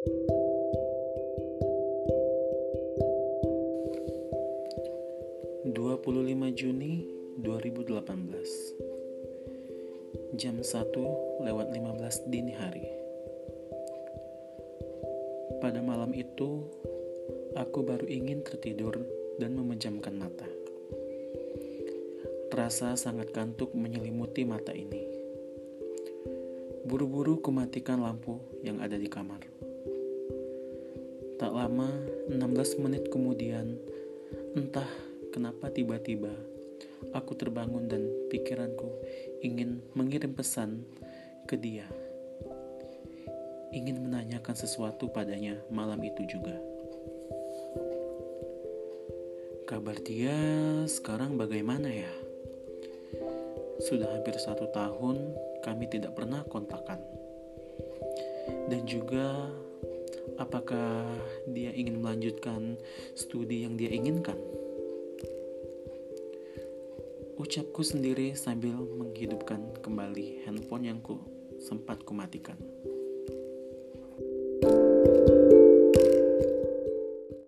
25 Juni 2018 Jam 1 lewat 15 dini hari. Pada malam itu Aku baru ingin tertidur dan memejamkan mata. Rasa sangat kantuk menyelimuti mata ini. Buru-buru kumatikan lampu yang ada di kamar Tak lama, 16 menit kemudian, entah kenapa tiba-tiba aku terbangun dan pikiranku ingin mengirim pesan ke dia. Ingin menanyakan sesuatu padanya malam itu juga. Kabar dia sekarang bagaimana ya? Sudah hampir satu tahun kami tidak pernah kontakan. Dan juga apakah dia ingin melanjutkan studi yang dia inginkan? Ucapku sendiri sambil menghidupkan kembali handphone yang ku sempat kumatikan.